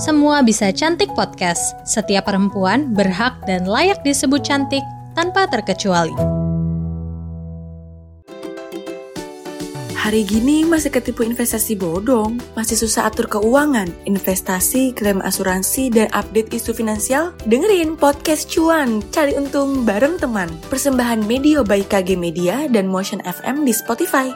Semua Bisa Cantik Podcast. Setiap perempuan berhak dan layak disebut cantik tanpa terkecuali. Hari gini masih ketipu investasi bodong, masih susah atur keuangan, investasi, klaim asuransi, dan update isu finansial? Dengerin podcast cuan, cari untung bareng teman. Persembahan Media by KG Media dan Motion FM di Spotify.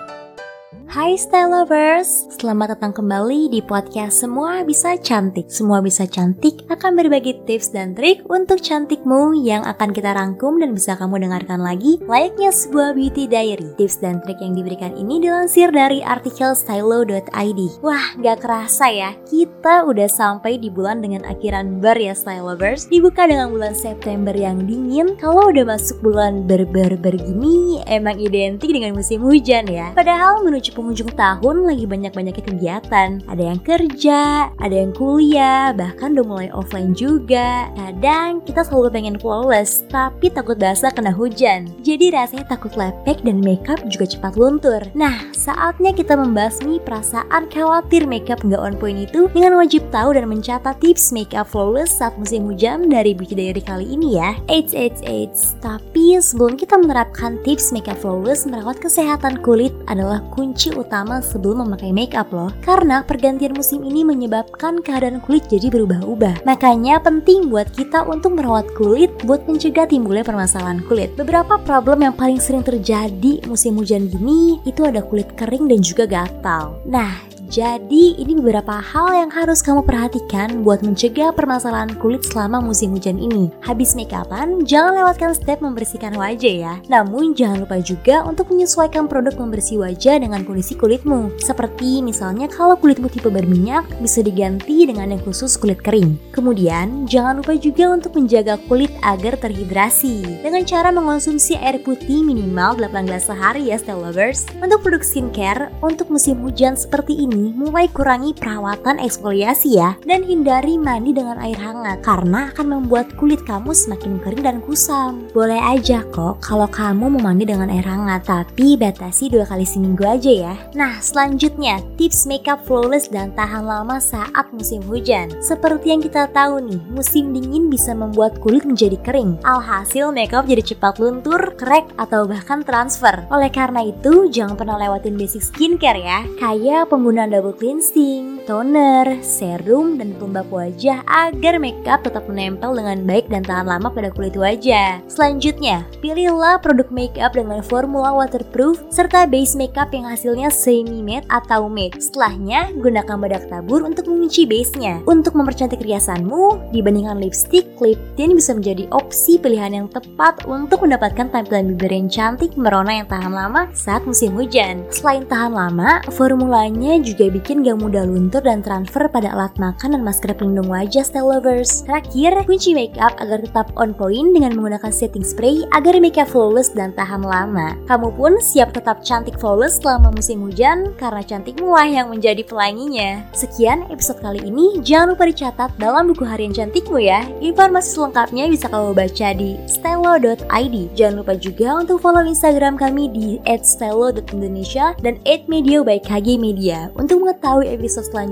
Hai Style Lovers, selamat datang kembali di podcast Semua Bisa Cantik. Semua Bisa Cantik akan berbagi tips dan trik untuk cantikmu yang akan kita rangkum dan bisa kamu dengarkan lagi layaknya sebuah beauty diary. Tips dan trik yang diberikan ini dilansir dari artikel stylo.id. Wah, gak kerasa ya, kita udah sampai di bulan dengan akhiran ber ya Style Lovers. Dibuka dengan bulan September yang dingin, kalau udah masuk bulan ber-ber-ber gini, emang identik dengan musim hujan ya. Padahal menuju penghujung tahun lagi banyak-banyaknya kegiatan. Ada yang kerja, ada yang kuliah, bahkan udah mulai offline juga. Kadang kita selalu pengen flawless, tapi takut basah kena hujan. Jadi rasanya takut lepek dan makeup juga cepat luntur. Nah, saatnya kita membasmi perasaan khawatir makeup nggak on point itu dengan wajib tahu dan mencatat tips makeup flawless saat musim hujan dari Beauty Diary kali ini ya. Eits, eits, eits. Tapi sebelum kita menerapkan tips makeup flawless, merawat kesehatan kulit adalah kunci utama sebelum memakai makeup loh. Karena pergantian musim ini menyebabkan keadaan kulit jadi berubah-ubah. Makanya penting buat kita untuk merawat kulit buat mencegah timbulnya permasalahan kulit. Beberapa problem yang paling sering terjadi musim hujan gini itu ada kulit kering dan juga gatal. Nah, jadi ini beberapa hal yang harus kamu perhatikan buat mencegah permasalahan kulit selama musim hujan ini. Habis make upan, jangan lewatkan step membersihkan wajah ya. Namun jangan lupa juga untuk menyesuaikan produk pembersih wajah dengan kondisi kulitmu. Seperti misalnya kalau kulitmu tipe berminyak, bisa diganti dengan yang khusus kulit kering. Kemudian, jangan lupa juga untuk menjaga kulit agar terhidrasi. Dengan cara mengonsumsi air putih minimal 8 gelas sehari ya style lovers. Untuk produk skincare, untuk musim hujan seperti ini, mulai kurangi perawatan eksfoliasi ya dan hindari mandi dengan air hangat karena akan membuat kulit kamu semakin kering dan kusam. Boleh aja kok kalau kamu mau mandi dengan air hangat tapi batasi dua kali seminggu aja ya. Nah selanjutnya tips makeup flawless dan tahan lama saat musim hujan. Seperti yang kita tahu nih, musim dingin bisa membuat kulit menjadi kering. Alhasil makeup jadi cepat luntur, crack atau bahkan transfer. Oleh karena itu, jangan pernah lewatin basic skincare ya. Kayak penggunaan double cleansing, toner, serum, dan pelembab wajah agar makeup tetap menempel dengan baik dan tahan lama pada kulit wajah. Selanjutnya, pilihlah produk makeup dengan formula waterproof serta base makeup yang hasilnya semi matte atau matte. Setelahnya, gunakan bedak tabur untuk mengunci base-nya. Untuk mempercantik riasanmu, dibandingkan lipstick, lip tint bisa menjadi opsi pilihan yang tepat untuk mendapatkan tampilan bibir yang cantik merona yang tahan lama saat musim hujan. Selain tahan lama, formulanya juga bikin gak mudah luntur dan transfer pada alat makan dan masker pelindung wajah style lovers. Terakhir, kunci makeup agar tetap on point dengan menggunakan setting spray agar makeup flawless dan tahan lama. Kamu pun siap tetap cantik flawless selama musim hujan karena cantikmu lah yang menjadi pelanginya. Sekian episode kali ini, jangan lupa dicatat dalam buku harian cantikmu ya. Informasi selengkapnya bisa kamu baca di stylo.id. Jangan lupa juga untuk follow Instagram kami di @stylo.indonesia dan @media by KG Media untuk mengetahui episode selanjutnya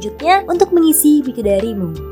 untuk mengisi dari darimu.